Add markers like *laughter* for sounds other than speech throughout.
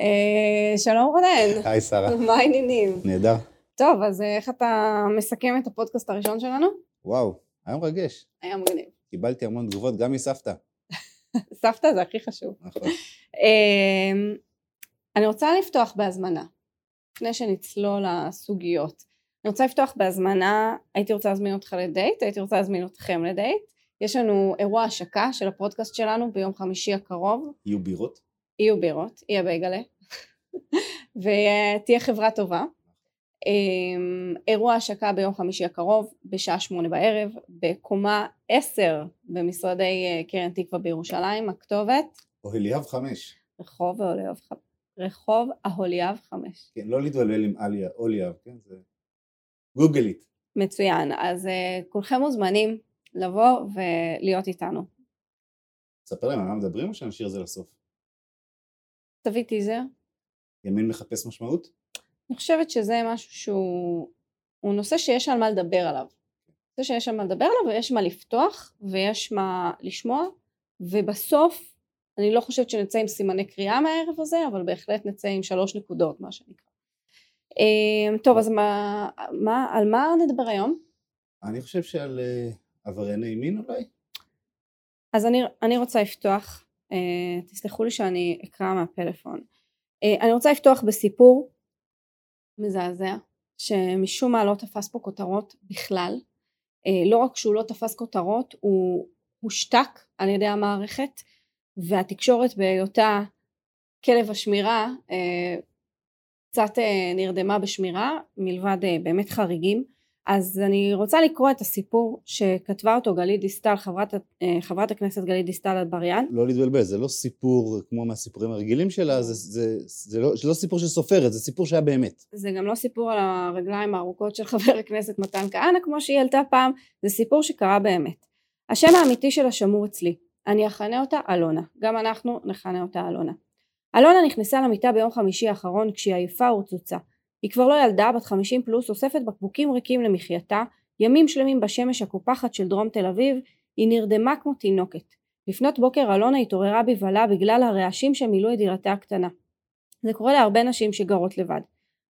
אה, שלום רונן. היי שרה. מה העניינים? נהדר. טוב, אז אה, איך אתה מסכם את הפודקאסט הראשון שלנו? וואו, היה מרגש. היה מגניב. קיבלתי המון תגובות, גם מסבתא. *laughs* סבתא זה הכי חשוב. נכון. אמ, אני רוצה לפתוח בהזמנה, לפני שנצלול לסוגיות. אני רוצה לפתוח בהזמנה, הייתי רוצה להזמין אותך לדייט, הייתי רוצה להזמין אתכם לדייט. יש לנו אירוע השקה של הפודקאסט שלנו ביום חמישי הקרוב. יהיו בירות? יהיו בירות, יהיה בייגלה. ותהיה חברה טובה. אמ, אירוע השקה ביום חמישי הקרוב בשעה שמונה בערב בקומה עשר במשרדי אה, קרן תקווה בירושלים הכתובת אוהליאב חמש. רחוב אוליאב רחוב אהוליאב חמש כן, לא להתבלבל עם אליה, אוליאב, כן, זה... גוגלית. מצוין אז uh, כולכם מוזמנים לבוא ולהיות איתנו ספר להם על מה מדברים או שנשאיר את זה לסוף? תביא טיזר ימין מחפש משמעות? אני חושבת שזה משהו שהוא הוא נושא שיש על מה לדבר עליו. נושא שיש על מה לדבר עליו ויש מה לפתוח ויש מה לשמוע ובסוף אני לא חושבת שנצא עם סימני קריאה מהערב הזה אבל בהחלט נצא עם שלוש נקודות מה שנקרא. אמ, טוב אז מה, מה, על מה נדבר היום? אני חושב שעל uh, עברייני מין אולי? אז אני, אני רוצה לפתוח, תסלחו לי שאני אקרא מהפלאפון. Uh, אני רוצה לפתוח בסיפור מזעזע שמשום מה לא תפס פה כותרות בכלל אה, לא רק שהוא לא תפס כותרות הוא הושתק על ידי המערכת והתקשורת בהיותה כלב השמירה אה, קצת אה, נרדמה בשמירה מלבד באמת חריגים אז אני רוצה לקרוא את הסיפור שכתבה אותו גלית דיסטל, חברת, אה, חברת הכנסת גלית דיסטל אטבריאן. לא להתבלבל, זה לא סיפור כמו מהסיפורים הרגילים שלה, זה, זה, זה, לא, זה לא סיפור של סופרת, זה סיפור שהיה באמת. זה גם לא סיפור על הרגליים הארוכות של חבר הכנסת מתן כהנא כמו שהיא העלתה פעם, זה סיפור שקרה באמת. השם האמיתי שלה שמור אצלי, אני אכנה אותה אלונה, גם אנחנו נכנה אותה אלונה. אלונה נכנסה למיטה ביום חמישי האחרון כשהיא עייפה ורצוצה. היא כבר לא ילדה בת חמישים פלוס אוספת בקבוקים ריקים למחייתה ימים שלמים בשמש הקופחת של דרום תל אביב היא נרדמה כמו תינוקת. לפנות בוקר אלונה התעוררה בבהלה בגלל הרעשים שמילאו את דירתה הקטנה. זה קורה להרבה נשים שגרות לבד.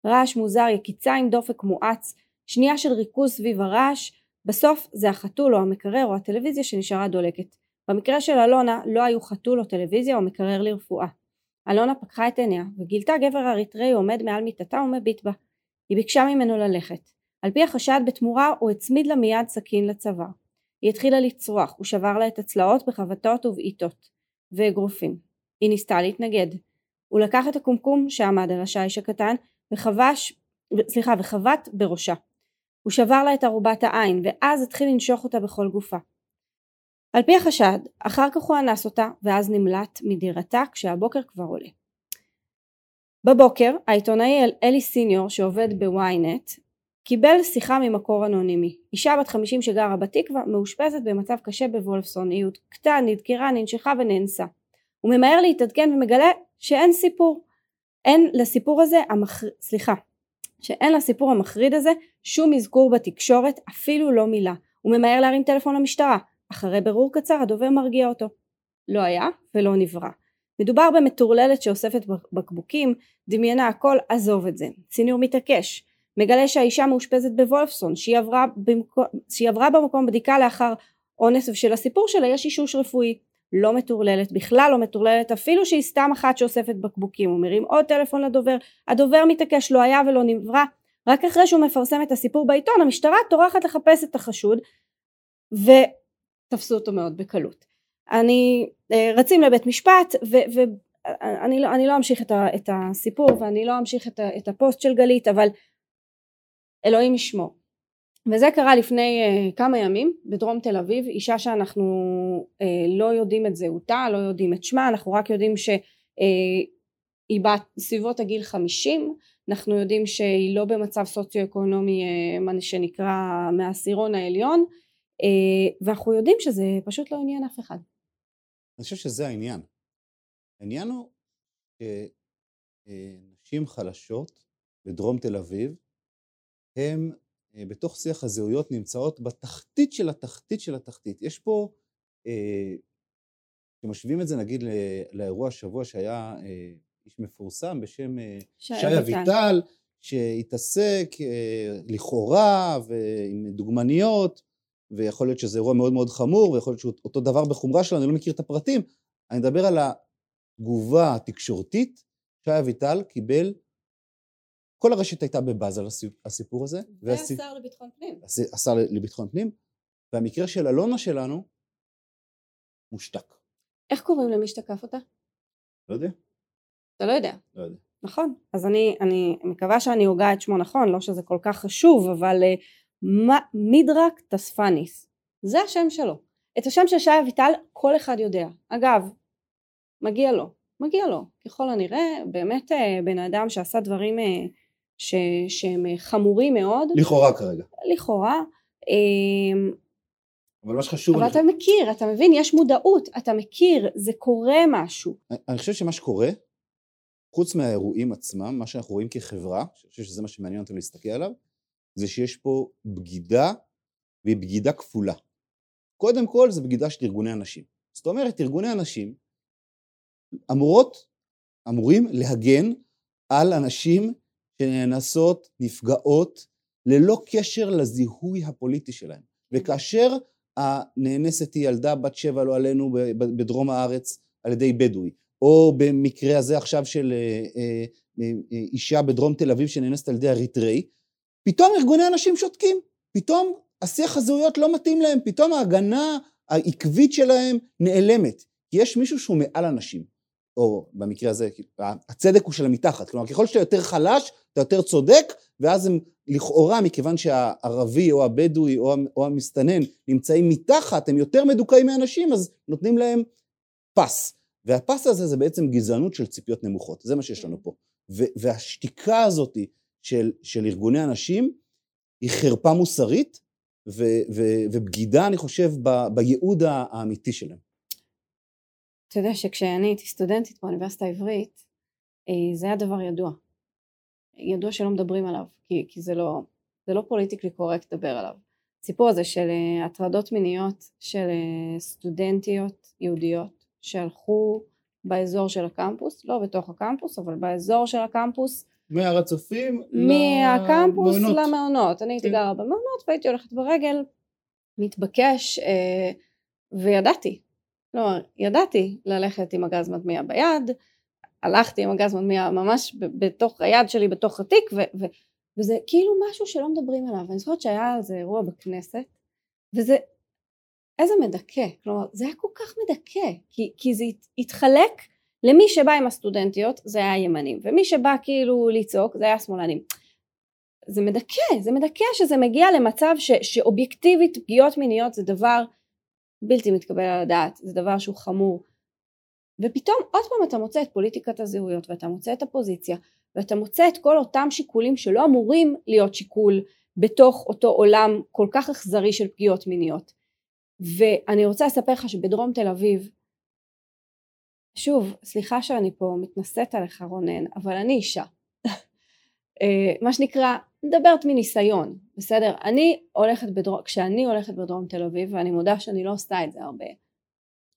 רעש מוזר יקיצה עם דופק מואץ שנייה של ריכוז סביב הרעש בסוף זה החתול או המקרר או הטלוויזיה שנשארה דולקת. במקרה של אלונה לא היו חתול או טלוויזיה או מקרר לרפואה אלונה פקחה את עיניה וגילתה גבר אריתראי עומד מעל מיטתה ומביט בה. היא ביקשה ממנו ללכת. על פי החשד בתמורה הוא הצמיד לה מיד סכין לצוואר. היא התחילה לצרוח, הוא שבר לה את הצלעות בחבטות ובעיטות ואגרופים. היא ניסתה להתנגד. הוא לקח את הקומקום שעמד על השיש הקטן וחבש, סליחה, וחבט בראשה. הוא שבר לה את ערובת העין ואז התחיל לנשוך אותה בכל גופה. על פי החשד, אחר כך הוא אנס אותה ואז נמלט מדירתה כשהבוקר כבר עולה. בבוקר העיתונאי אלי סיניור שעובד בוויינט קיבל שיחה ממקור אנונימי. אישה בת חמישים שגרה בתקווה מאושפזת במצב קשה בוולפסון, היא הותקתה, נדקרה, ננשכה ונאנסה. הוא ממהר להתעדכן ומגלה שאין סיפור. אין לסיפור הזה, המח... סליחה, שאין לסיפור המחריד הזה שום אזכור בתקשורת, אפילו לא מילה. הוא ממהר להרים טלפון למשטרה. אחרי ברור קצר הדובר מרגיע אותו. לא היה ולא נברא. מדובר במטורללת שאוספת בקבוקים, דמיינה הכל, עזוב את זה. סיניור מתעקש. מגלה שהאישה מאושפזת בוולפסון, שהיא עברה, במקום, שהיא עברה במקום בדיקה לאחר אונס ושלסיפור שלה יש אישוש רפואי. לא מטורללת, בכלל לא מטורללת, אפילו שהיא סתם אחת שאוספת בקבוקים. הוא מרים עוד טלפון לדובר, הדובר מתעקש, לא היה ולא נברא. רק אחרי שהוא מפרסם את הסיפור בעיתון, המשטרה טורחת לחפש את החשוד, ו... תפסו אותו מאוד בקלות. אני אה, רצים לבית משפט ואני לא, לא אמשיך את, ה, את הסיפור ואני לא אמשיך את, ה, את הפוסט של גלית אבל אלוהים ישמור. וזה קרה לפני uh, כמה ימים בדרום תל אביב אישה שאנחנו uh, לא יודעים את זהותה לא יודעים את שמה אנחנו רק יודעים שהיא uh, בת סביבות הגיל חמישים אנחנו יודעים שהיא לא במצב סוציו-אקונומי uh, מה שנקרא מהעשירון העליון ואנחנו יודעים שזה פשוט לא עניין אף אחד. אני חושב שזה העניין. העניין הוא שנשים חלשות בדרום תל אביב הם אה, בתוך שיח הזהויות נמצאות בתחתית של התחתית של התחתית. יש פה, אה, כשמשווים את זה נגיד לאירוע השבוע שהיה איש מפורסם בשם אה, שי אביטל. שהתעסק אה, לכאורה ועם דוגמניות, ויכול להיות שזה אירוע מאוד מאוד חמור, ויכול להיות שהוא אותו דבר בחומרה שלו, אני לא מכיר את הפרטים, אני מדבר על התגובה התקשורתית, שי אביטל קיבל, כל הרשת הייתה בבאז על הסי- הסיפור הזה, והשר לביטחון פנים. השר לביטחון פנים, והמקרה של אלונה שלנו מושתק. איך קוראים למי שתקף אותה? לא יודע, אתה לא יודע. לא יודע. נכון. אז אני, אני מקווה שאני הוגה את שמו נכון, לא שזה כל כך חשוב, אבל מדרק טספניס, זה השם שלו. את השם של שי אביטל כל אחד יודע. אגב, מגיע לו, מגיע לו. ככל הנראה, באמת uh, בן אדם שעשה דברים uh, ש, שהם uh, חמורים מאוד, לכאורה כרגע. לכאורה, אבל מה שחשוב, אבל אני, אתה מכיר, אתה מבין, יש מודעות, אתה מכיר, זה קורה משהו. אני חושב שמה שקורה, חוץ מהאירועים עצמם, מה שאנחנו רואים כחברה, אני חושב שזה מה שמעניין אותנו להסתכל עליו, זה שיש פה בגידה, והיא בגידה כפולה. קודם כל זה בגידה של ארגוני הנשים. זאת אומרת, ארגוני הנשים אמורות, אמורים להגן על הנשים שנאנסות, נפגעות, ללא קשר לזיהוי הפוליטי שלהם. וכאשר הנאנסת היא ילדה בת שבע, לא עלינו, בדרום הארץ, על ידי בדואי, או במקרה הזה עכשיו של אה, אה, אה, אישה בדרום תל אביב שנאנסת על ידי אריתראי, פתאום ארגוני הנשים שותקים, פתאום השיח הזהויות לא מתאים להם, פתאום ההגנה העקבית שלהם נעלמת. כי יש מישהו שהוא מעל הנשים, או במקרה הזה, הצדק הוא של המתחת, כלומר ככל שאתה יותר חלש, אתה יותר צודק, ואז הם לכאורה, מכיוון שהערבי או הבדואי או, או המסתנן נמצאים מתחת, הם יותר מדוכאים מהנשים, אז נותנים להם פס. והפס הזה זה בעצם גזענות של ציפיות נמוכות, זה מה שיש לנו פה. והשתיקה הזאת של, של ארגוני הנשים היא חרפה מוסרית ו- ו- ובגידה, אני חושב, ב- בייעוד האמיתי שלהם. אתה יודע שכשאני הייתי סטודנטית באוניברסיטה העברית, אה, זה היה דבר ידוע. ידוע שלא מדברים עליו, כי, כי זה לא, זה לא פוליטיקלי קורקט לדבר עליו. הסיפור הזה של אה, הטרדות מיניות של אה, סטודנטיות יהודיות שהלכו באזור של הקמפוס, לא בתוך הקמפוס, אבל באזור של הקמפוס, מהר הצופים מהקמפוס למעונות. למעונות. אני הייתי כן. גרה במעונות והייתי הולכת ברגל, מתבקש, אה, וידעתי, לא, ידעתי ללכת עם הגז מדמיע ביד, הלכתי עם הגז מדמיע ממש בתוך היד שלי, בתוך התיק, ו- ו- וזה כאילו משהו שלא מדברים עליו. אני זוכרת שהיה איזה אירוע בכנסת, וזה, איזה מדכא, כלומר זה היה כל כך מדכא, כי, כי זה הת- התחלק למי שבא עם הסטודנטיות זה היה ימנים, ומי שבא כאילו לצעוק זה היה שמאלנים. זה מדכא, זה מדכא שזה מגיע למצב ש, שאובייקטיבית פגיעות מיניות זה דבר בלתי מתקבל על הדעת, זה דבר שהוא חמור. ופתאום עוד פעם אתה מוצא את פוליטיקת הזהויות ואתה מוצא את הפוזיציה ואתה מוצא את כל אותם שיקולים שלא אמורים להיות שיקול בתוך אותו עולם כל כך אכזרי של פגיעות מיניות. ואני רוצה לספר לך שבדרום תל אביב, שוב, סליחה שאני פה מתנשאת עליך רונן, אבל אני אישה. אה, מה שנקרא, מדברת מניסיון, בסדר? אני הולכת בדרום, כשאני הולכת בדרום תל אביב, ואני מודה שאני לא עושה את זה הרבה,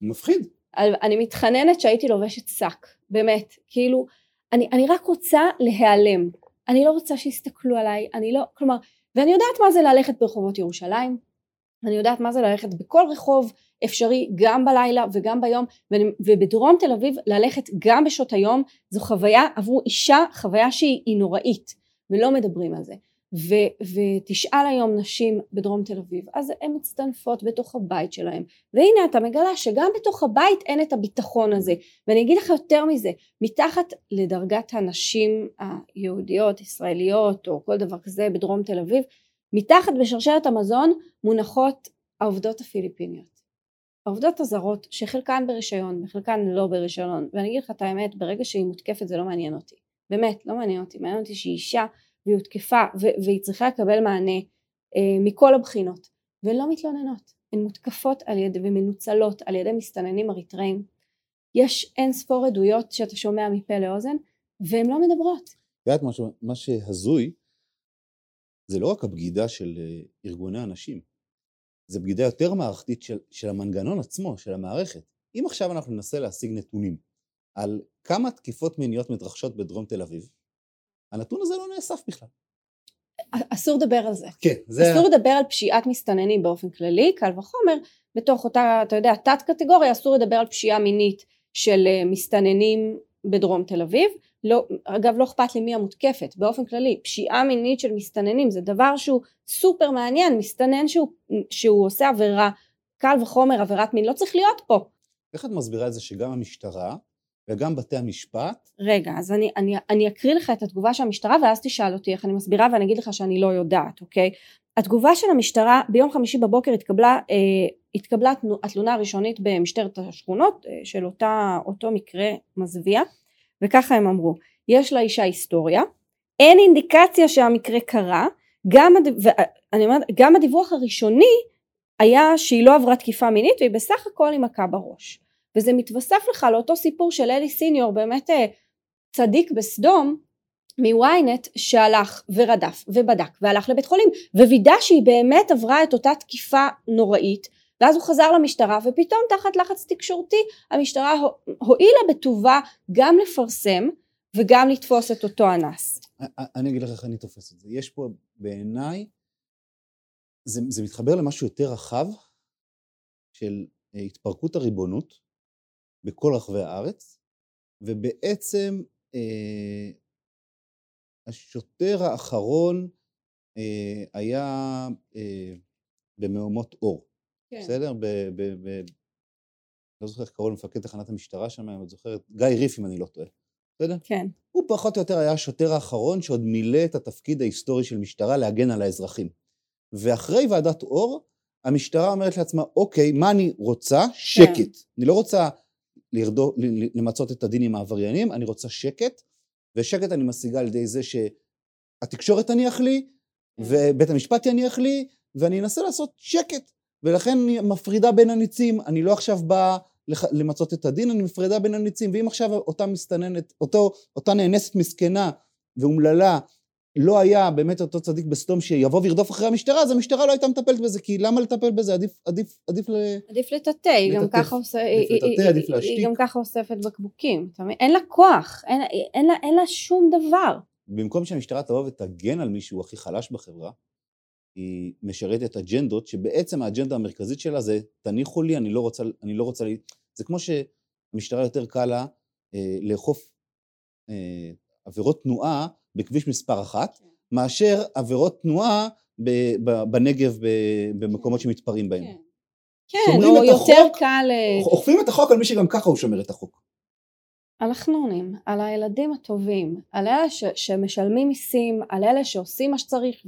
מפחיד. אני מתחננת שהייתי לובשת שק, באמת, כאילו, אני, אני רק רוצה להיעלם, אני לא רוצה שיסתכלו עליי, אני לא, כלומר, ואני יודעת מה זה ללכת ברחובות ירושלים, אני יודעת מה זה ללכת בכל רחוב אפשרי, גם בלילה וגם ביום, ואני, ובדרום תל אביב ללכת גם בשעות היום, זו חוויה עבור אישה, חוויה שהיא נוראית, ולא מדברים על זה. ו, ותשאל היום נשים בדרום תל אביב, אז הן מצטנפות בתוך הבית שלהן, והנה אתה מגלה שגם בתוך הבית אין את הביטחון הזה ואני אגיד לך יותר מזה מתחת לדרגת הנשים היהודיות ישראליות או כל דבר כזה בדרום תל אביב מתחת בשרשרת המזון מונחות העובדות הפיליפיניות העובדות הזרות שחלקן ברישיון וחלקן לא ברישיון ואני אגיד לך את האמת ברגע שהיא מותקפת זה לא מעניין אותי באמת לא מעניין אותי מעניין אותי שהיא אישה והיא הותקפה והיא צריכה לקבל מענה אה, מכל הבחינות והן לא מתלוננות הן מותקפות על ידי ומנוצלות על ידי מסתננים אריתראים. יש אין ספור עדויות שאתה שומע מפה לאוזן והן לא מדברות. את יודעת מה שהזוי, זה לא רק הבגידה של אה, ארגוני הנשים, זה בגידה יותר מערכתית של, של המנגנון עצמו, של המערכת. אם עכשיו אנחנו ננסה להשיג נתונים על כמה תקיפות מיניות מתרחשות בדרום תל אביב, הנתון הזה לא נאסף בכלל. אסור לדבר על זה. כן, זה... אסור לדבר על פשיעת מסתננים באופן כללי, קל וחומר, בתוך אותה, אתה יודע, תת קטגוריה, אסור לדבר על פשיעה מינית של אה, מסתננים בדרום תל אביב. לא, אגב, לא אכפת לי מי המותקפת, באופן כללי, פשיעה מינית של מסתננים זה דבר שהוא סופר מעניין, מסתנן שהוא, שהוא עושה עבירה, קל וחומר עבירת מין, לא צריך להיות פה. איך את מסבירה את זה שגם המשטרה וגם בתי המשפט... רגע, אז אני, אני, אני אקריא לך את התגובה של המשטרה ואז תשאל אותי איך אני מסבירה ואני אגיד לך שאני לא יודעת, אוקיי? התגובה של המשטרה ביום חמישי בבוקר התקבלה, אה, התקבלה התלונה הראשונית במשטרת השכונות אה, של אותה, אותו מקרה מזוויע וככה הם אמרו יש לאישה היסטוריה אין אינדיקציה שהמקרה קרה גם, ואני אומרת, גם הדיווח הראשוני היה שהיא לא עברה תקיפה מינית והיא בסך הכל עם מכה בראש. וזה מתווסף לך לאותו סיפור של אלי סיניור באמת אה, צדיק בסדום מוויינט שהלך ורדף ובדק והלך לבית חולים ווידא שהיא באמת עברה את אותה תקיפה נוראית ואז הוא חזר למשטרה ופתאום תחת לחץ תקשורתי המשטרה הואילה בטובה גם לפרסם וגם לתפוס את אותו אנס. אני אגיד לך איך אני תופס את זה. יש פה בעיניי, זה, זה מתחבר למשהו יותר רחב של אה, התפרקות הריבונות בכל רחבי הארץ, ובעצם אה, השוטר האחרון אה, היה אה, במהומות אור. כן. בסדר? ב... ב, ב לא זוכר איך קראו למפקד תחנת המשטרה שם, אם את זוכרת, גיא ריף אם אני לא טועה, בסדר? כן. הוא פחות או יותר היה השוטר האחרון שעוד מילא את התפקיד ההיסטורי של משטרה להגן על האזרחים. ואחרי ועדת אור, המשטרה אומרת לעצמה, אוקיי, מה אני רוצה? שקט. כן. אני לא רוצה לרדו, למצות את הדין עם העבריינים, אני רוצה שקט, ושקט אני משיגה על ידי זה שהתקשורת תניח לי, כן. ובית המשפט יניח לי, ואני אנסה לעשות שקט. ולכן אני מפרידה בין הניצים, אני לא עכשיו באה למצות את הדין, אני מפרידה בין הניצים, ואם עכשיו אותה מסתננת, אותו, אותה נאנסת מסכנה ואומללה, לא היה באמת אותו צדיק בסדום שיבוא וירדוף אחרי המשטרה, אז המשטרה לא הייתה מטפלת בזה, כי למה לטפל בזה? עדיף, עדיף, עדיף ל... עדיף לטאטא, היא גם ככה עושה... עדיף לטאטא, עדיף להשתיק. היא גם ככה אוספת בקבוקים? אין לה כוח, אין, אין, לה, אין לה שום דבר. במקום שהמשטרה תבוא ותגן על מישהו הכי חלש בחברה, היא משרתת אג'נדות שבעצם האג'נדה המרכזית שלה זה תניחו לי, אני לא רוצה, אני לא רוצה, זה כמו שהמשטרה יותר קל לה אה, לאכוף אה, עבירות תנועה בכביש מספר אחת, כן. מאשר עבירות תנועה ב, ב, בנגב ב, במקומות שמתפרעים בהם. כן, כן או יותר החוק, קל... אה, אוכפים את החוק על מי שגם ככה הוא שומר את החוק. על החנונים, על הילדים הטובים, על אלה ש, שמשלמים מיסים, על אלה שעושים מה שצריך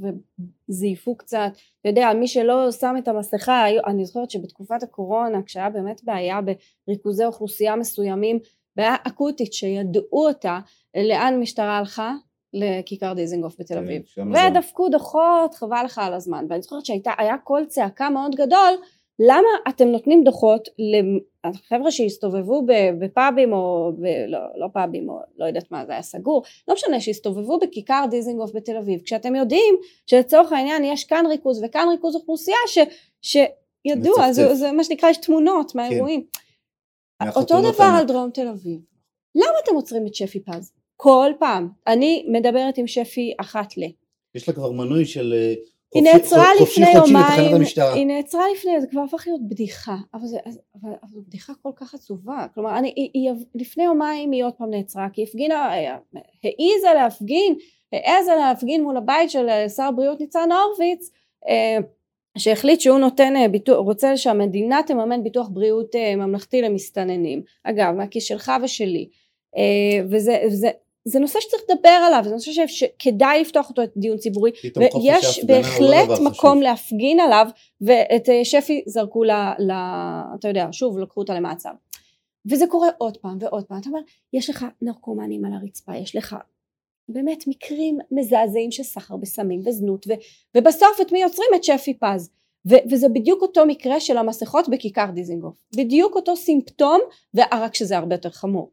וזייפו קצת, אתה יודע, על מי שלא שם את המסכה, אני זוכרת שבתקופת הקורונה, כשהיה באמת בעיה בריכוזי אוכלוסייה מסוימים, בעיה אקוטית שידעו אותה, לאן המשטרה הלכה? לכיכר דיזינגוף בתל כן, אביב. ודפקו דוחות, חבל לך על הזמן. ואני זוכרת שהיה קול צעקה מאוד גדול, למה אתם נותנים דוחות לחבר'ה שהסתובבו בפאבים או ב, לא, לא פאבים או לא יודעת מה זה היה סגור. לא משנה שהסתובבו בכיכר דיזינגוף בתל אביב כשאתם יודעים שלצורך העניין יש כאן ריכוז וכאן ריכוז אוכלוסייה ש, שידוע זה, זה מה שנקרא יש תמונות מהאירועים. כן. אותו דבר על דרום תל אביב. למה אתם עוצרים את שפי פז? כל פעם. אני מדברת עם שפי אחת ל יש לה כבר מנוי של אה, היא נעצרה לפני יומיים, היא נעצרה לפני, זה כבר הפך להיות בדיחה, אבל זו בדיחה כל כך עצובה, כלומר אני, היא, היא, לפני יומיים היא עוד פעם נעצרה, כי הפגינה, העיזה להפגין, העזה להפגין מול הבית של אה, שר הבריאות ניצן הורוביץ, אה, שהחליט שהוא נותן אה, ביטוח, רוצה שהמדינה תממן ביטוח בריאות ממלכתי למסתננים, אגב מהכיס שלך ושלי, וזה, וזה זה נושא שצריך לדבר עליו, זה נושא שכדאי לפתוח אותו לדיון ציבורי, ויש בהחלט מקום חשוב. להפגין עליו, ואת אה, שפי זרקו ל... ל... אתה יודע, שוב לקחו אותה למעצר. וזה קורה עוד פעם ועוד פעם, אתה אומר, יש לך נרקומנים על הרצפה, יש לך באמת מקרים מזעזעים של סחר בסמים וזנות, ו... ובסוף את מי יוצרים? את שפי פז. ו- וזה בדיוק אותו מקרה של המסכות בכיכר דיזינגוף, בדיוק אותו סימפטום, רק שזה הרבה יותר חמור.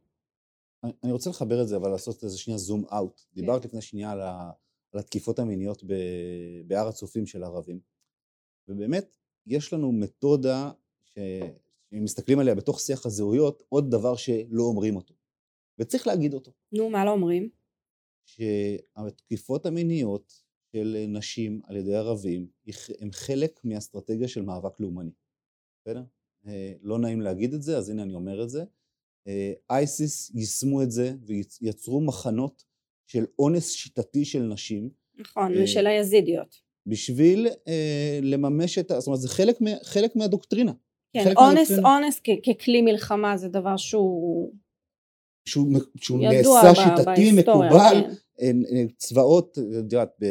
אני רוצה לחבר את זה, אבל לעשות איזה שנייה זום אאוט. כן. דיברת לפני שנייה על, ה, על התקיפות המיניות ב, בהר הצופים של ערבים. ובאמת, יש לנו מתודה, שאם מסתכלים עליה בתוך שיח הזהויות, עוד דבר שלא אומרים אותו. וצריך להגיד אותו. נו, מה לא אומרים? שהתקיפות המיניות של נשים על ידי ערבים הם חלק מאסטרטגיה של מאבק לאומני. בסדר? אה, לא נעים להגיד את זה, אז הנה אני אומר את זה. אה, אייסיס יישמו את זה ויצרו מחנות של אונס שיטתי של נשים. נכון, אה, ושל היזידיות. בשביל אה, לממש את. זאת אומרת, זה חלק, חלק מהדוקטרינה. כן, אונס, אונס ככלי מלחמה זה דבר שהוא... שהוא, שהוא נעשה שיטתי, מקובל, כן. צבאות, את יודעת,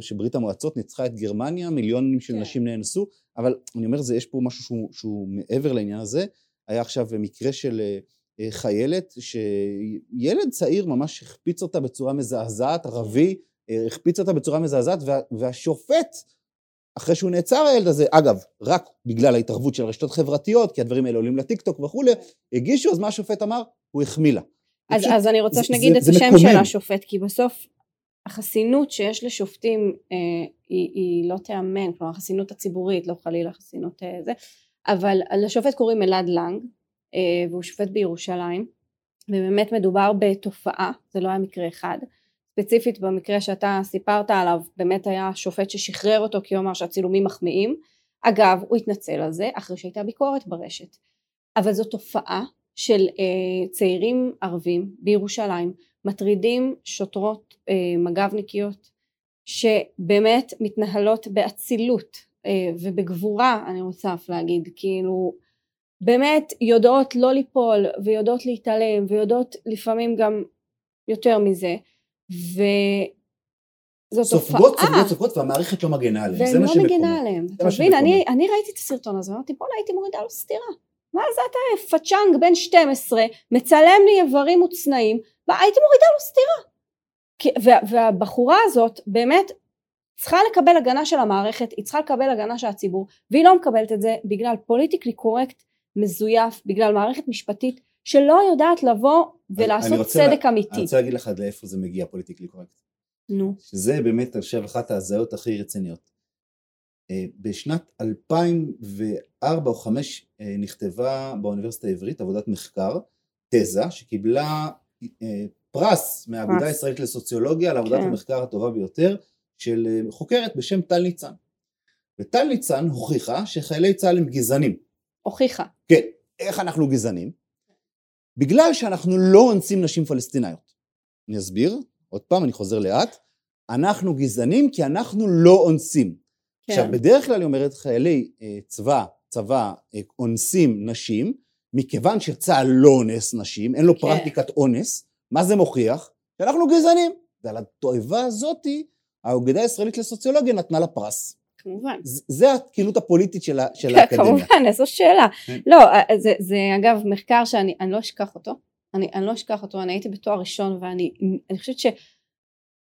כשברית המועצות ניצחה את גרמניה, מיליונים של כן. נשים נאנסו, אבל אני אומר, זה, יש פה משהו שהוא, שהוא מעבר לעניין הזה. היה עכשיו מקרה של אה, חיילת, שילד צעיר ממש החפיץ אותה בצורה מזעזעת, ערבי, אה, החפיץ אותה בצורה מזעזעת, וה, והשופט, אחרי שהוא נעצר הילד הזה, אגב, רק בגלל ההתערבות של רשתות חברתיות, כי הדברים האלה עולים לטיקטוק וכולי, הגישו, אז מה השופט אמר? הוא החמיא לה. אז, אז אני רוצה שנגיד זה, את זה השם מקומם. של השופט, כי בסוף החסינות שיש לשופטים אה, היא, היא לא תיאמן, כלומר החסינות הציבורית, לא חלילה חסינות אה, זה, אבל לשופט קוראים אלעד לנג, והוא שופט בירושלים, ובאמת מדובר בתופעה, זה לא היה מקרה אחד. ספציפית במקרה שאתה סיפרת עליו, באמת היה שופט ששחרר אותו כי הוא אמר שהצילומים מחמיאים. אגב, הוא התנצל על זה אחרי שהייתה ביקורת ברשת. אבל זו תופעה של אה, צעירים ערבים בירושלים מטרידים שוטרות אה, מג"בניקיות שבאמת מתנהלות באצילות אה, ובגבורה אני רוצה אף להגיד כאילו באמת יודעות לא ליפול ויודעות להתעלם ויודעות לפעמים גם יותר מזה וזאת סופגות, תופעה. סופגות, סופגות, והמערכת לא מגנה עליהם, זה מה שמקומם. והם לא מגנה עליהם. אתה מבין, אני, אני ראיתי את הסרטון הזה, אמרתי בואנה הייתי מורידה לו סטירה. מה זה אתה פצ'אנג בן 12, מצלם לי איברים מוצנעים, והייתי מורידה לו סטירה. וה, והבחורה הזאת באמת צריכה לקבל הגנה של המערכת, היא צריכה לקבל הגנה של הציבור, והיא לא מקבלת את זה בגלל politically correct מזויף, בגלל מערכת משפטית שלא יודעת לבוא ולעשות צדק לה, אמיתי. אני רוצה להגיד לך לאיפה זה מגיע פוליטיקלי קורקט. נו. שזה באמת, אני חושב, אחת ההזיות הכי רציניות. אה, בשנת 2004 או 2005 אה, נכתבה באוניברסיטה העברית עבודת מחקר, תזה, שקיבלה אה, פרס מהאגודה הישראלית לסוציולוגיה על עבודת כן. המחקר הטובה ביותר של חוקרת בשם טל ניצן. וטל ניצן הוכיחה שחיילי צה"ל הם גזענים. הוכיחה. כן. איך אנחנו גזענים? בגלל שאנחנו לא אונסים נשים פלסטיניות. אני אסביר, עוד פעם, אני חוזר לאט. אנחנו גזענים כי אנחנו לא אונסים. כן. עכשיו, בדרך כלל היא אומרת, חיילי אה, צבא, צבא, אה, אונסים נשים, מכיוון שצה"ל לא אונס נשים, אין לו כן. פרקטיקת אונס, מה זה מוכיח? שאנחנו גזענים. ועל התועבה הזאתי, האגודה הישראלית לסוציולוגיה נתנה לה פרס. כמובן. זה התקינות הפוליטית של, של כן, האקדמיה. כמובן, איזו שאלה. כן. לא, אה, זה, זה אגב מחקר שאני לא אשכח אותו. אני, אני לא אשכח אותו, אני הייתי בתואר ראשון ואני אני חושבת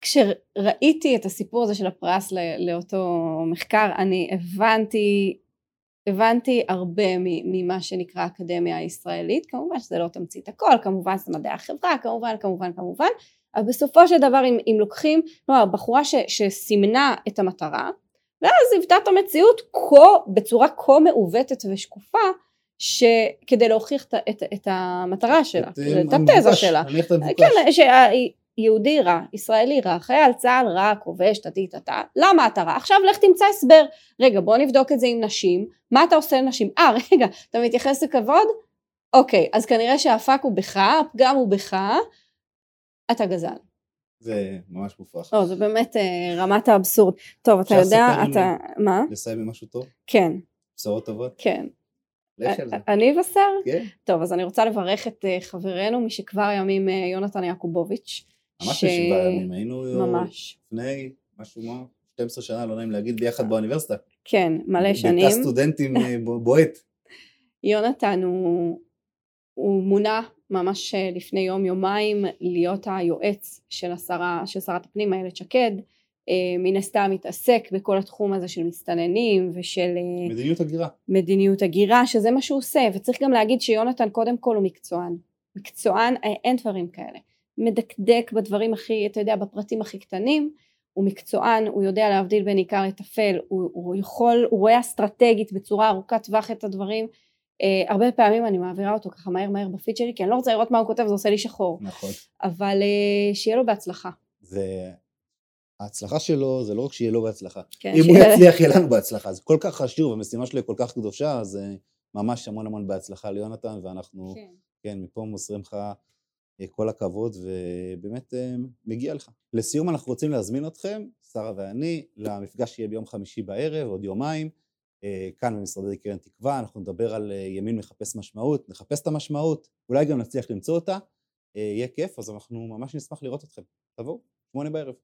שכשראיתי את הסיפור הזה של הפרס לא, לאותו מחקר, אני הבנתי, הבנתי הרבה ממה שנקרא האקדמיה הישראלית, כמובן שזה לא תמצית הכל, כמובן זה מדעי החברה, כמובן, כמובן, כמובן, אבל בסופו של דבר אם, אם לוקחים, כלומר בחורה ש, שסימנה את המטרה, ואז היוותה את המציאות כה, בצורה כה מעוותת ושקופה שכדי להוכיח את, את, את המטרה שלה, את, את התזה שלה, כן, שיהודי רע, ישראלי רע, חייל צה"ל רע, כובש, טטי טטה, למה אתה רע? עכשיו לך תמצא הסבר, רגע בוא נבדוק את זה עם נשים, מה אתה עושה לנשים? אה רגע, אתה מתייחס לכבוד? אוקיי, אז כנראה שהפאק הוא בך, הפגם הוא בך, אתה גזען. זה ממש מופרך. לא, זה באמת אה, רמת האבסורד. טוב, אתה יודע, אתה... מה? לסיים עם משהו טוב? כן. בשורות טובות? כן. אני אבשר? כן. טוב, אז אני רוצה לברך את אה, חברנו משכבר הימים אה, יונתן יעקובוביץ'. ממש משכבר הימים, היינו. לפני משהו כמו 12 שנה, לא נעים להגיד, ביחד באוניברסיטה. כן, מלא שנים. בתא סטודנטים בועט. *laughs* יונתן הוא מונה ממש אה, לפני יום יומיים להיות היועץ של, השרה, של שרת הפנים איילת שקד. אה, מן הסתם מתעסק בכל התחום הזה של מסתננים ושל אה, מדיניות הגירה. מדיניות הגירה שזה מה שהוא עושה. וצריך גם להגיד שיונתן קודם כל הוא מקצוען. מקצוען אין דברים כאלה. מדקדק בדברים הכי אתה יודע בפרטים הכי קטנים. הוא מקצוען הוא יודע להבדיל בין עיקר לטפל. הוא, הוא יכול הוא רואה אסטרטגית בצורה ארוכת טווח את הדברים Uh, הרבה פעמים אני מעבירה אותו ככה מהר מהר בפיד שלי, כי אני לא רוצה לראות מה הוא כותב, זה עושה לי שחור. נכון. אבל uh, שיהיה לו בהצלחה. וההצלחה שלו זה לא רק שיהיה לו בהצלחה. כן, אם הוא שיהיה- יצליח, יהיה לנו בהצלחה. זה כל כך חשוב, המשימה שלו היא כל כך קדושה, אז אה, ממש המון המון בהצלחה ליונתן, ואנחנו, כן. כן, מפה מוסרים לך אה, כל הכבוד, ובאמת אה, מגיע לך. לסיום אנחנו רוצים להזמין אתכם, שרה ואני, למפגש שיהיה ביום חמישי בערב, עוד יומיים, כאן במשרדי קרן תקווה, אנחנו נדבר על אה, ימין מחפש משמעות, נחפש את המשמעות, אולי גם נצליח למצוא אותה, אה, יהיה כיף, אז אנחנו ממש נשמח לראות אתכם. תבואו, שמונה בערב.